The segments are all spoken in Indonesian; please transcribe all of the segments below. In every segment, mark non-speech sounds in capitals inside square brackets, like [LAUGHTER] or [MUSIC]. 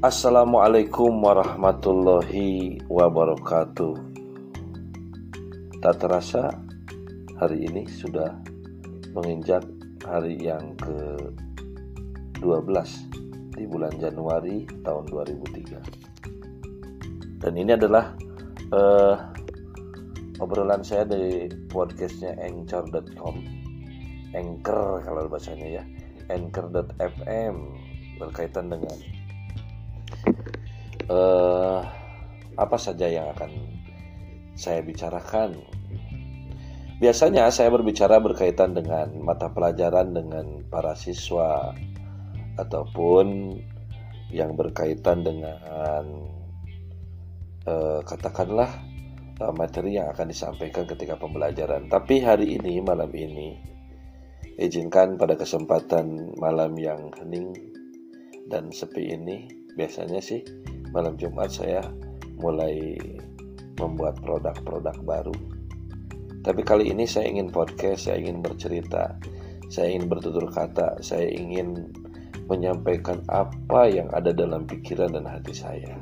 Assalamualaikum warahmatullahi wabarakatuh. Tak terasa hari ini sudah menginjak hari yang ke-12 di bulan Januari tahun 2003 Dan ini adalah uh, obrolan saya dari podcastnya anchor.com Anchor kalau bahasanya ya. Anchor.fm berkaitan dengan uh, apa saja yang akan saya bicarakan. Biasanya saya berbicara berkaitan dengan mata pelajaran dengan para siswa ataupun yang berkaitan dengan uh, katakanlah uh, materi yang akan disampaikan ketika pembelajaran. Tapi hari ini malam ini izinkan pada kesempatan malam yang hening dan sepi ini biasanya sih malam Jumat saya mulai membuat produk-produk baru. Tapi kali ini saya ingin podcast, saya ingin bercerita, saya ingin bertutur kata, saya ingin menyampaikan apa yang ada dalam pikiran dan hati saya.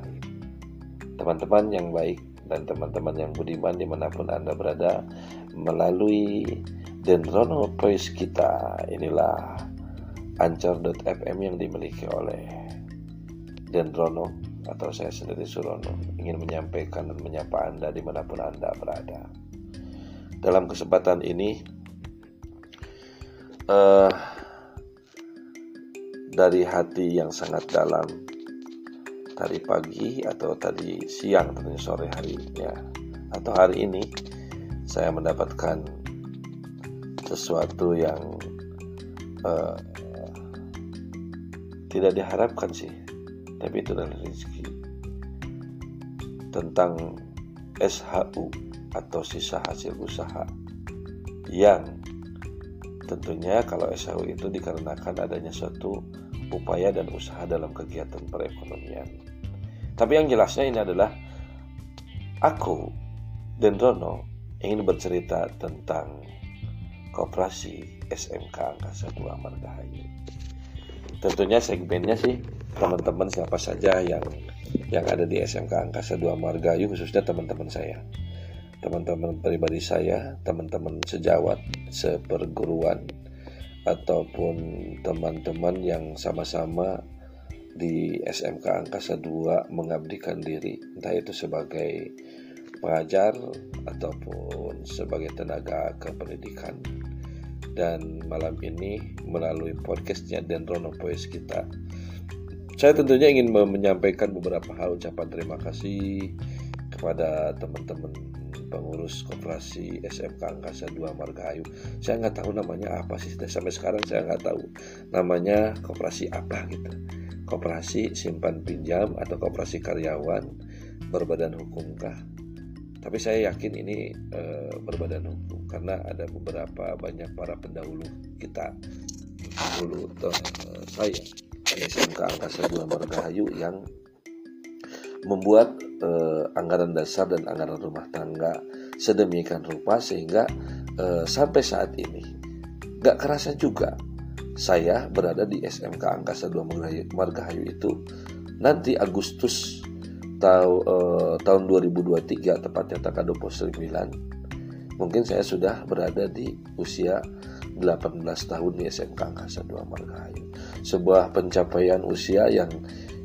Teman-teman yang baik dan teman-teman yang budiman di mana pun Anda berada, melalui Dendrono Voice kita, inilah Anchor.fm yang dimiliki oleh Dendrono atau saya sendiri Surono ingin menyampaikan dan menyapa Anda di mana pun Anda berada. Dalam kesempatan ini, uh, dari hati yang sangat dalam, tadi pagi atau tadi siang tentunya sore hari ya, atau hari ini, saya mendapatkan sesuatu yang uh, tidak diharapkan sih tapi itu adalah rezeki tentang SHU atau sisa hasil usaha yang tentunya kalau SHU itu dikarenakan adanya suatu upaya dan usaha dalam kegiatan perekonomian. Tapi yang jelasnya ini adalah aku dan Rono ingin bercerita tentang kooperasi SMK Angkasa 2 Margahayu. Tentunya segmennya sih teman-teman siapa saja yang yang ada di SMK Angkasa 2 Margayu khususnya teman-teman saya. Teman-teman pribadi saya teman-teman sejawat seperguruan ataupun teman-teman yang sama-sama di SMK Angkasa 2 mengabdikan diri entah itu sebagai pengajar ataupun sebagai tenaga kependidikan dan malam ini melalui podcastnya Dendrono Poes kita saya tentunya ingin menyampaikan beberapa hal ucapan terima kasih kepada teman-teman pengurus koperasi SMK Angkasa 2 Margahayu. Saya nggak tahu namanya apa sih sampai sekarang saya nggak tahu namanya koperasi apa gitu. Koperasi simpan pinjam atau koperasi karyawan berbadan hukumkah? Tapi saya yakin ini e, berbadan hukum karena ada beberapa banyak para pendahulu kita. Dulu eh, saya SMK Angkasa 2 Margahayu yang membuat eh, anggaran dasar dan anggaran rumah tangga sedemikian rupa sehingga eh, sampai saat ini gak kerasa juga saya berada di SMK Angkasa 2 Margahayu itu nanti Agustus tahu, eh, tahun 2023 tepatnya tanggal 29 mungkin saya sudah berada di usia 18 tahun di SMK Angkasa 2 Margahayu. Sebuah pencapaian usia yang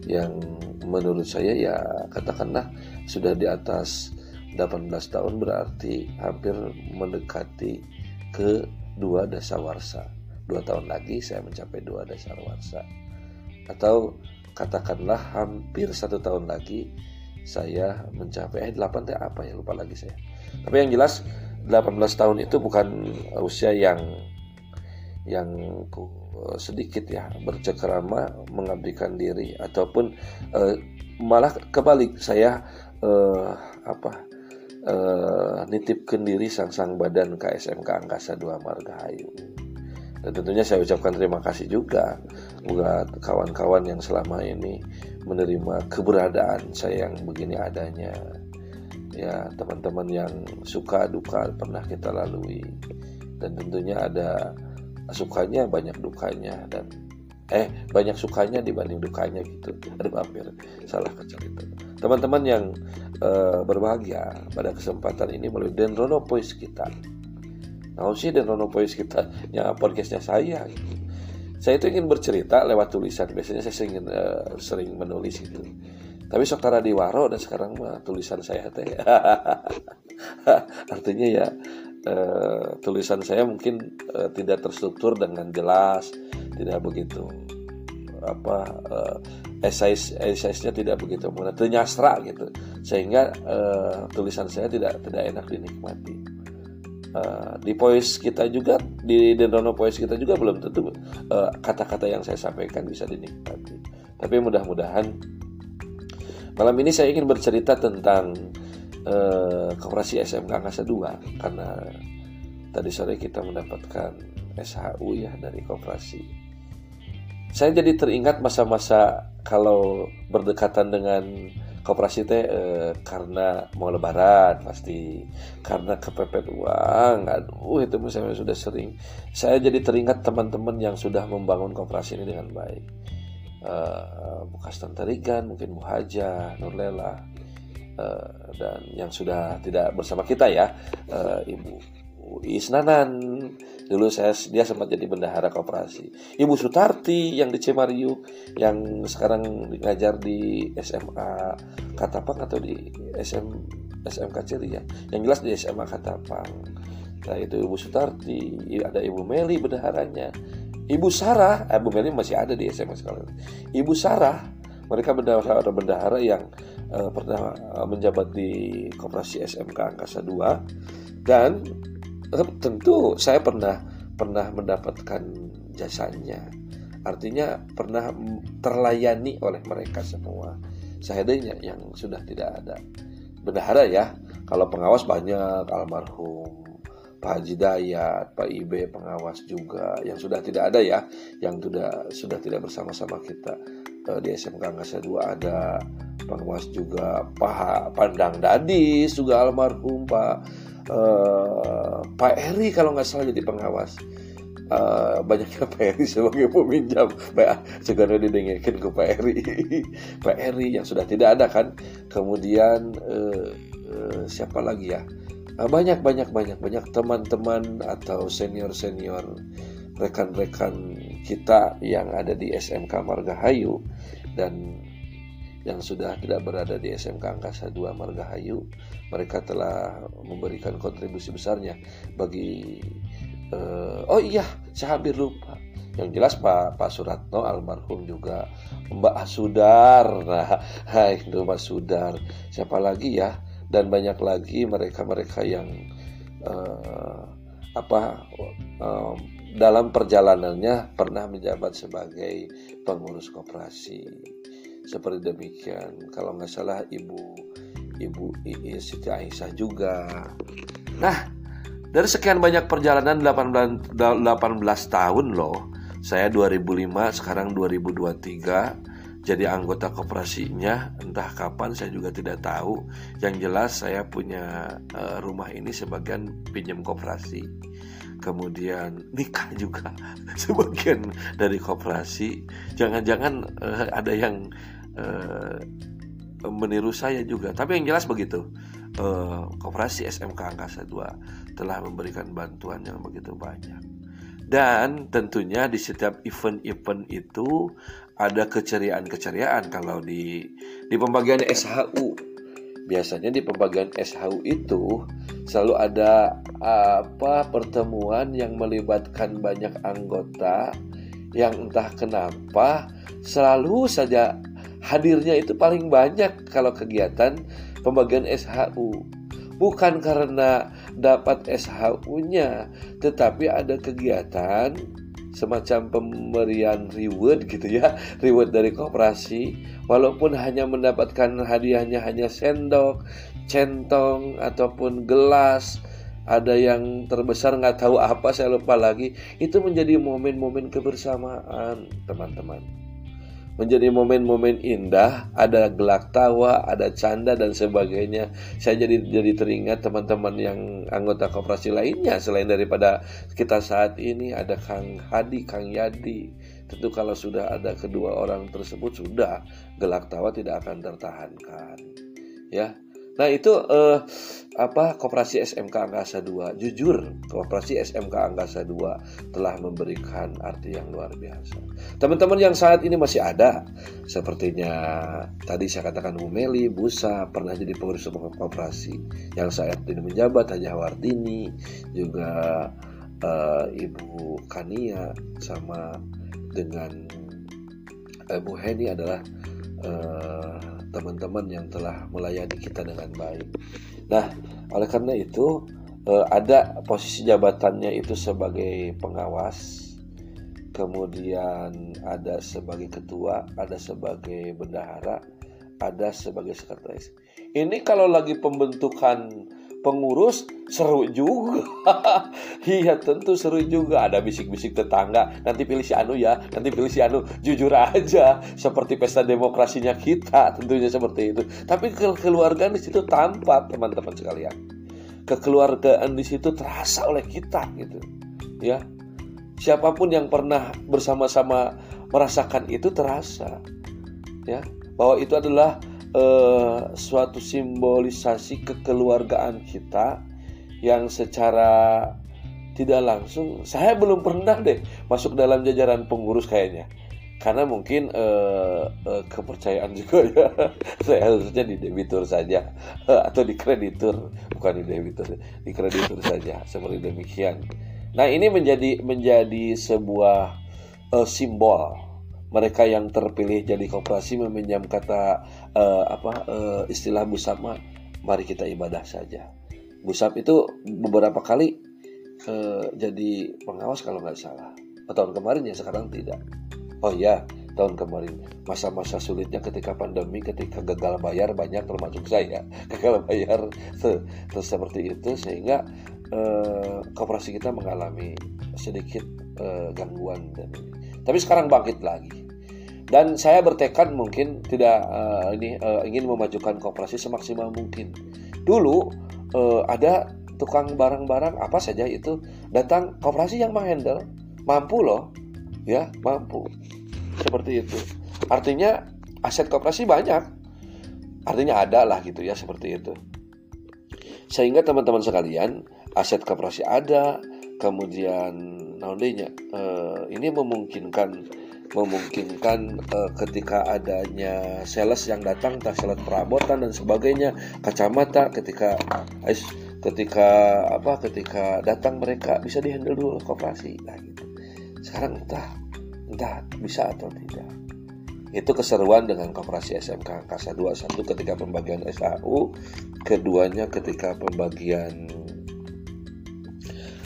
yang menurut saya ya katakanlah sudah di atas 18 tahun berarti hampir mendekati ke dua dasawarsa. Dua tahun lagi saya mencapai dua dasawarsa. Atau katakanlah hampir satu tahun lagi saya mencapai eh 8 teh apa ya lupa lagi saya. Tapi yang jelas 18 tahun itu bukan usia yang yang sedikit ya bercekrama mengabdikan diri ataupun uh, malah kebalik saya uh, apa uh, nitipkan diri sang-sang badan KSMK Angkasa 2 Margahayu. Dan tentunya saya ucapkan terima kasih juga buat kawan-kawan yang selama ini menerima keberadaan saya yang begini adanya. Ya, teman-teman yang suka duka pernah kita lalui. Dan tentunya ada sukanya banyak dukanya dan eh banyak sukanya dibanding dukanya gitu [LAUGHS] aduh hampir salah kecil itu teman-teman yang uh, berbahagia pada kesempatan ini melalui Dendrono Voice kita nah sih Dendrono Voice kita [LAUGHS] yang podcastnya saya gitu. saya itu ingin bercerita lewat tulisan. Biasanya saya ingin uh, sering menulis itu. Tapi sok tara waro dan sekarang mah tulisan saya teh. [LAUGHS] Artinya ya uh, tulisan saya mungkin uh, tidak terstruktur dengan jelas tidak begitu apa uh, esais esaisnya tidak begitu mudah ternyasra gitu. Sehingga uh, tulisan saya tidak tidak enak dinikmati uh, di voice kita juga di Dendrono voice kita juga belum tentu kata-kata uh, yang saya sampaikan bisa dinikmati. Tapi mudah-mudahan malam ini saya ingin bercerita tentang uh, koperasi SMK Angkasa 2 karena tadi sore kita mendapatkan SHU ya dari koperasi. Saya jadi teringat masa-masa kalau berdekatan dengan koperasi teh eh, karena mau lebaran pasti. Karena kepepet uang aduh itu misalnya sudah sering. Saya jadi teringat teman-teman yang sudah membangun koperasi ini dengan baik. Eh, bekas Tantarigan mungkin Muhaja Nurlela eh, dan yang sudah tidak bersama kita ya Ibu Isnanan. Dulu saya dia sempat jadi bendahara koperasi. Ibu Sutarti yang di Cemariu yang sekarang ngajar di SMA Katapang atau di SM SMK Ciri ya? Yang jelas di SMA Katapang. Nah itu Ibu Sutarti. Ada Ibu Meli bendaharanya. Ibu Sarah eh, Ibu Meli masih ada di SMA sekarang. Ibu Sarah mereka bendahara bendahara yang uh, pernah uh, menjabat di koperasi SMK Angkasa 2 dan tentu saya pernah pernah mendapatkan jasanya. Artinya pernah terlayani oleh mereka semua. Seandainya yang sudah tidak ada. Bendahara ya kalau pengawas banyak almarhum Pak Haji Dayat, Pak Ibe pengawas juga yang sudah tidak ada ya, yang sudah sudah tidak bersama-sama kita. Eh, di SMK Angkasa 2 ada pengawas juga Pak Pandang Dadis juga almarhum Pak uh, Pak Eri kalau nggak salah jadi pengawas. Uh, banyaknya Pak Eri sebagai peminjam. Pak segera didengarkan ke Pak Eri [LAUGHS] Pak Eri yang sudah tidak ada kan. Kemudian uh, uh, siapa lagi ya? Uh, banyak banyak banyak banyak teman-teman atau senior senior rekan-rekan kita yang ada di SMK Margahayu dan yang sudah tidak berada di SMK Angkasa 2 Margahayu mereka telah memberikan kontribusi besarnya bagi uh, oh iya saya hampir lupa. Yang jelas Pak Pak Suratno almarhum juga Mbak Sudar. [LAUGHS] Nah hai Mbak Sudar. Siapa lagi ya? Dan banyak lagi mereka-mereka yang uh, apa uh, dalam perjalanannya pernah menjabat sebagai pengurus koperasi seperti demikian. Kalau nggak salah ibu ibu Siti Aisyah juga. Nah dari sekian banyak perjalanan 18, 18 tahun loh. Saya 2005 sekarang 2023 jadi anggota koperasinya entah kapan saya juga tidak tahu. Yang jelas saya punya uh, rumah ini sebagian pinjam koperasi kemudian nikah juga [LAUGHS] sebagian dari koperasi. Jangan-jangan uh, ada yang uh, meniru saya juga. Tapi yang jelas begitu uh, koperasi SMK Angkasa 2 telah memberikan bantuan yang begitu banyak. Dan tentunya di setiap event-event itu ada keceriaan-keceriaan. Kalau di di pembagian SHU biasanya di pembagian SHU itu selalu ada apa pertemuan yang melibatkan banyak anggota yang entah kenapa selalu saja hadirnya itu paling banyak kalau kegiatan pembagian SHU. Bukan karena dapat SHU-nya, tetapi ada kegiatan semacam pemberian reward gitu ya, reward dari koperasi, walaupun hanya mendapatkan hadiahnya hanya sendok, centong ataupun gelas, ada yang terbesar nggak tahu apa saya lupa lagi, itu menjadi momen-momen kebersamaan teman-teman menjadi momen-momen indah, ada gelak tawa, ada canda dan sebagainya. Saya jadi jadi teringat teman-teman yang anggota koperasi lainnya selain daripada kita saat ini ada Kang Hadi, Kang Yadi. Tentu kalau sudah ada kedua orang tersebut sudah gelak tawa tidak akan tertahankan. Ya. Nah, itu eh, apa Koperasi SMK Angkasa 2 jujur Koperasi SMK Angkasa 2 telah memberikan arti yang luar biasa. Teman-teman yang saat ini masih ada sepertinya tadi saya katakan Bu Meli Busa pernah jadi pengurus koperasi. Yang saat ini menjabat Haja Wardini juga uh, Ibu Kania sama dengan Ibu Heni adalah eh, teman-teman yang telah melayani kita dengan baik Nah, oleh karena itu eh, ada posisi jabatannya itu sebagai pengawas, kemudian ada sebagai ketua, ada sebagai bendahara, ada sebagai sekretaris. Ini kalau lagi pembentukan pengurus seru juga. [LAUGHS] iya tentu seru juga. Ada bisik-bisik tetangga. Nanti pilih si Anu ya. Nanti pilih si Anu. Jujur aja. Seperti pesta demokrasinya kita. Tentunya seperti itu. Tapi kekeluargaan di situ tampak teman-teman sekalian. Kekeluargaan di situ terasa oleh kita gitu. Ya. Siapa pun yang pernah bersama-sama merasakan itu terasa. Ya. Bahwa itu adalah uh, suatu simbolisasi kekeluargaan kita yang secara tidak langsung saya belum pernah deh masuk dalam jajaran pengurus kayaknya. Karena mungkin uh, uh, kepercayaan [LAUGHS] juga ya. Saya harusnya di debitur saja. [LAUGHS] Atau di kreditur bukan di debitur di kreditur saja. Seperti demikian. Nah ini menjadi menjadi sebuah uh, simbol mereka yang terpilih jadi koperasi meminjam kata uh, apa uh, istilah busama mari kita ibadah saja. Busap itu beberapa kali uh, jadi pengawas kalau nggak salah. Oh, tahun kemarin ya sekarang tidak. Oh ya tahun kemarin. Masa-masa sulitnya ketika pandemi ketika gagal bayar banyak termasuk saya. [LAUGHS] Gagal bayar terus seperti itu sehingga uh, koperasi kita mengalami sedikit uh, gangguan dan tapi sekarang bangkit lagi dan saya bertekad mungkin tidak uh, ini uh, ingin memajukan kooperasi semaksimal mungkin. Dulu uh, ada tukang barang-barang apa saja itu datang kooperasi yang menghandle. Mampu loh ya mampu. Seperti itu. Artinya aset kooperasi banyak. Artinya ada lah gitu ya seperti itu. Sehingga teman-teman sekalian aset kooperasi ada. Kemudian naonnya uh, ini memungkinkan memungkinkan uh, ketika adanya sales yang datang entah sales perabotan dan sebagainya kacamata ketika ketika apa ketika datang mereka bisa dihandle dulu koperasi. Nah gitu. Sekarang entah entah bisa atau tidak. Itu keseruan dengan koperasi SMK Angkasa 21 ketika pembagian SAU keduanya ketika pembagian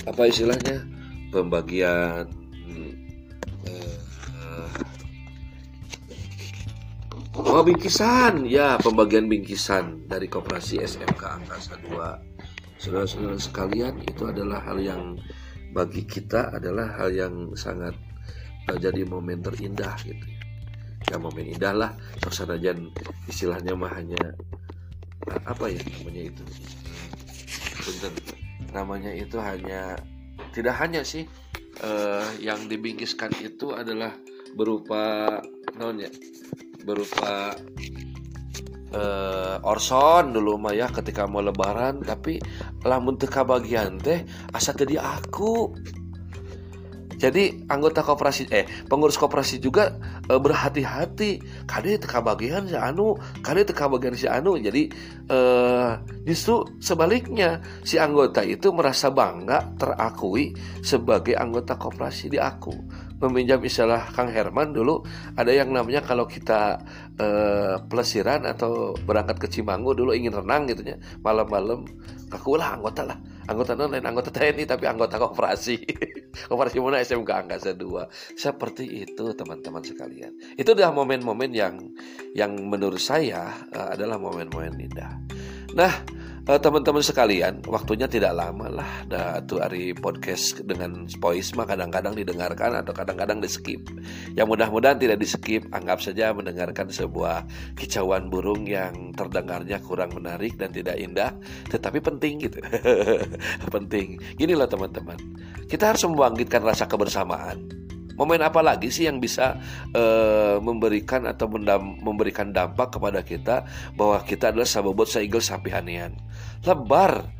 apa istilahnya pembagian Oh bingkisan, ya pembagian bingkisan dari koperasi SMK Angkasa 2 Saudara-saudara sekalian itu adalah hal yang bagi kita adalah hal yang sangat uh, jadi momen terindah gitu. Ya momen indah lah. Suasana jan istilahnya mah hanya uh, apa ya namanya itu? Punten, namanya itu hanya tidak hanya sih uh, yang dibingkiskan itu adalah berupa non ya berupa uh, orson dulu mah ya ketika mau lebaran tapi lamun teka bagian teh asa tadi aku jadi anggota koperasi eh pengurus koperasi juga e, berhati-hati. Kade teka bagian si anu kade teka bagian si anu. Jadi e, justru sebaliknya si anggota itu merasa bangga terakui sebagai anggota koperasi di aku. Meminjam istilah Kang Herman dulu ada yang namanya kalau kita uh, pelesiran atau berangkat ke Cimanggu dulu ingin renang gitu ya malam-malam aku lah anggota lah. Anggota non lain anggota TNI tapi anggota koperasi [LAUGHS] koperasi mana SMK Angkasa 2 seperti itu teman-teman sekalian. Itu adalah momen-momen yang yang menurut saya uh, adalah momen-momen indah. Nah teman-teman sekalian, waktunya tidak lama lah. Tuh hari podcast dengan Spoisma kadang-kadang didengarkan atau kadang-kadang di skip. Yang mudah-mudahan tidak di skip, anggap saja mendengarkan sebuah kicauan burung yang terdengarnya kurang menarik dan tidak indah, tetapi penting gitu. [LAUGHS] penting. Gini loh teman-teman, kita harus membangkitkan rasa kebersamaan. Momen apa lagi sih yang bisa uh, memberikan atau mendam, memberikan dampak kepada kita bahwa kita adalah sabobot saigel sapi hanian. Lebar.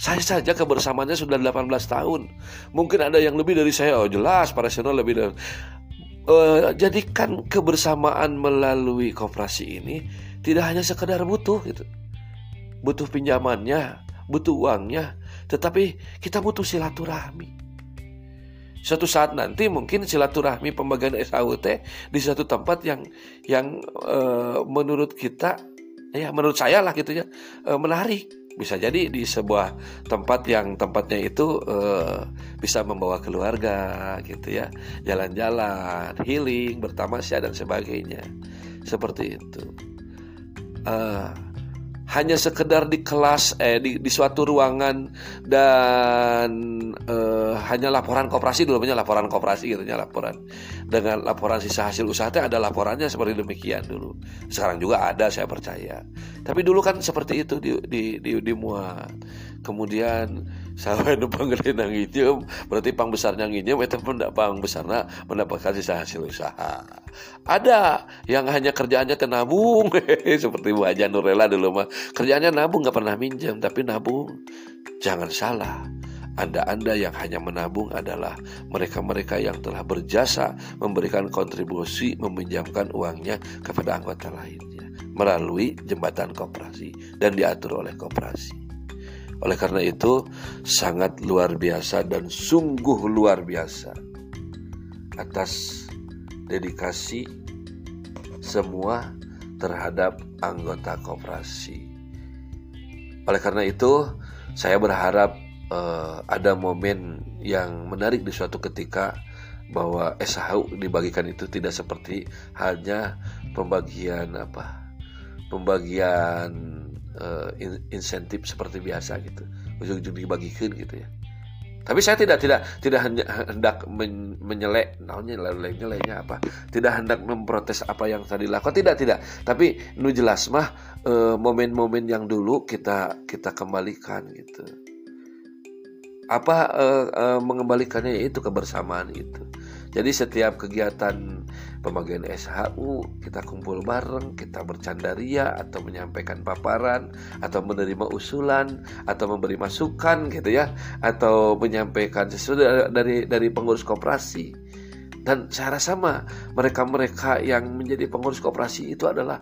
Saya saja kebersamaannya sudah 18 tahun. Mungkin ada yang lebih dari saya. Oh jelas para senior lebih dari uh, jadikan kebersamaan melalui koperasi ini tidak hanya sekedar butuh gitu. Butuh pinjamannya, butuh uangnya, tetapi kita butuh silaturahmi. Suatu saat nanti mungkin silaturahmi pembagian SAUT di satu tempat yang yang e, menurut kita ya menurut saya lah gitu ya e, menarik. Bisa jadi di sebuah tempat yang tempatnya itu uh, bisa membawa keluarga gitu ya jalan-jalan healing bertamasya dan sebagainya. Seperti itu hanya sekedar di kelas eh di, di suatu ruangan dan eh, hanya laporan koperasi dulu punya laporan koperasi gitu ya laporan. Dengan laporan sisa hasil usaha ada laporannya seperti demikian dulu. Sekarang juga ada saya percaya. Tapi dulu kan seperti itu di di di, di muat kemudian sampai numpang gede nang nginjem berarti pang besarnya nginjem itu pun pang besarnya mendapatkan sisa hasil usaha. Ada yang hanya kerjaannya ke nabung [LAUGHS] seperti Bu Aja Nurela dulu mah. Kerjaannya nabung nggak pernah minjem tapi nabung. Jangan salah anda-anda yang hanya menabung adalah mereka-mereka yang telah berjasa memberikan kontribusi meminjamkan uangnya kepada anggota lainnya melalui jembatan koperasi dan diatur oleh koperasi. Oleh karena itu, sangat luar biasa dan sungguh luar biasa atas dedikasi semua terhadap anggota koperasi. Oleh karena itu, saya berharap uh, ada momen yang menarik di suatu ketika bahwa SHU dibagikan itu tidak seperti hanya pembagian apa pembagian uh, insentif seperti biasa gitu. Ujung-ujung dibagikan gitu ya. Tapi saya tidak tidak tidak hendak men, menyelek namanya nyeleknya apa? Tidak hendak memprotes apa yang tadi lakukan tidak tidak. Tapi nu jelas mah eh, momen-momen yang dulu kita kita kembalikan gitu. Apa uh, mengembalikannya itu kebersamaan itu. Jadi setiap kegiatan pembagian SHU kita kumpul bareng, kita bercandaria atau menyampaikan paparan atau menerima usulan atau memberi masukan gitu ya atau menyampaikan sesuatu dari dari pengurus koperasi. Dan rasa sama mereka-mereka yang menjadi pengurus koperasi itu adalah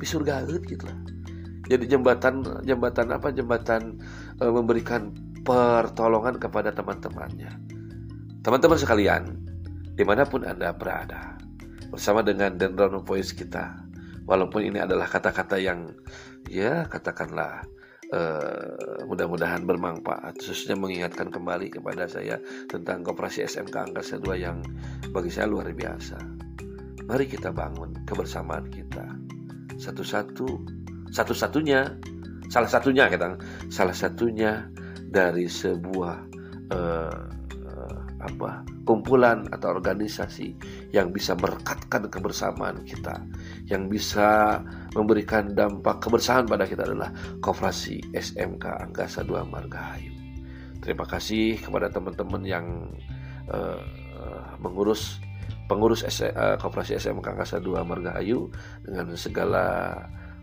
bisur gaut gitu lah. Jadi jembatan jembatan apa jembatan uh, memberikan pertolongan kepada teman-temannya Teman-teman sekalian, di mana pun Anda berada, bersama dengan Dendron Voice kita, walaupun ini adalah kata-kata yang, ya katakanlah, uh, mudah-mudahan bermanfaat, khususnya mengingatkan kembali kepada saya tentang Koperasi SMK Angkasa 2 yang bagi saya luar biasa. Mari kita bangun kebersamaan kita. Satu-satu, satu-satunya, salah satunya kita, salah satunya dari sebuah uh, apa kumpulan atau organisasi yang bisa merekatkan kebersamaan kita, yang bisa memberikan dampak kebersamaan pada kita adalah Koperasi SMK Angkasa 2 Margahayu. Terima kasih kepada teman-teman yang uh, mengurus pengurus uh, Koperasi SMK Angkasa 2 Margahayu dengan segala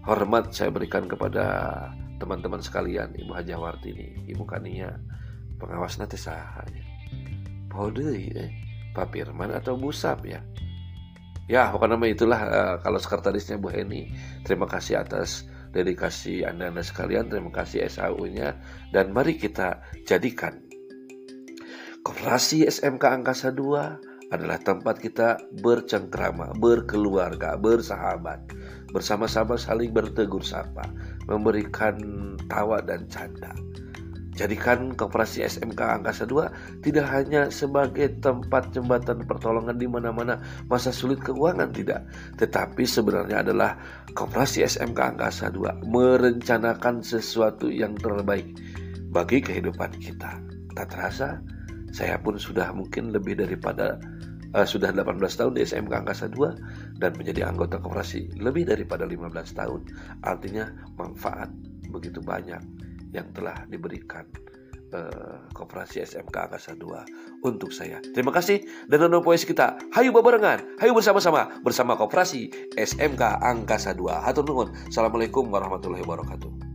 hormat saya berikan kepada teman-teman sekalian Ibu Haji Wartini, Ibu Kania, pengawas sahanya Pode eh, Pak Firman atau Bu Sap ya ya pokoknya nama itulah uh, kalau sekretarisnya Bu Heni terima kasih atas dedikasi anda-anda sekalian terima kasih SAU-nya dan mari kita jadikan Koperasi SMK Angkasa 2 adalah tempat kita bercengkrama, berkeluarga, bersahabat, bersama-sama saling bertegur sapa, memberikan tawa dan canda. Jadikan Koperasi SMK Angkasa 2 tidak hanya sebagai tempat jembatan pertolongan di mana-mana masa sulit keuangan tidak, tetapi sebenarnya adalah Koperasi SMK Angkasa 2 merencanakan sesuatu yang terbaik bagi kehidupan kita. Tak terasa, saya pun sudah mungkin lebih daripada uh, sudah 18 tahun di SMK Angkasa 2 dan menjadi anggota koperasi lebih daripada 15 tahun. Artinya manfaat begitu banyak yang telah diberikan uh, Koperasi SMK Angkasa 2 untuk saya. Terima kasih dan nonton poes kita. Hayu bebarengan, hayu bersama-sama bersama Koperasi SMK Angkasa 2. Hatur nuhun. Assalamualaikum warahmatullahi wabarakatuh.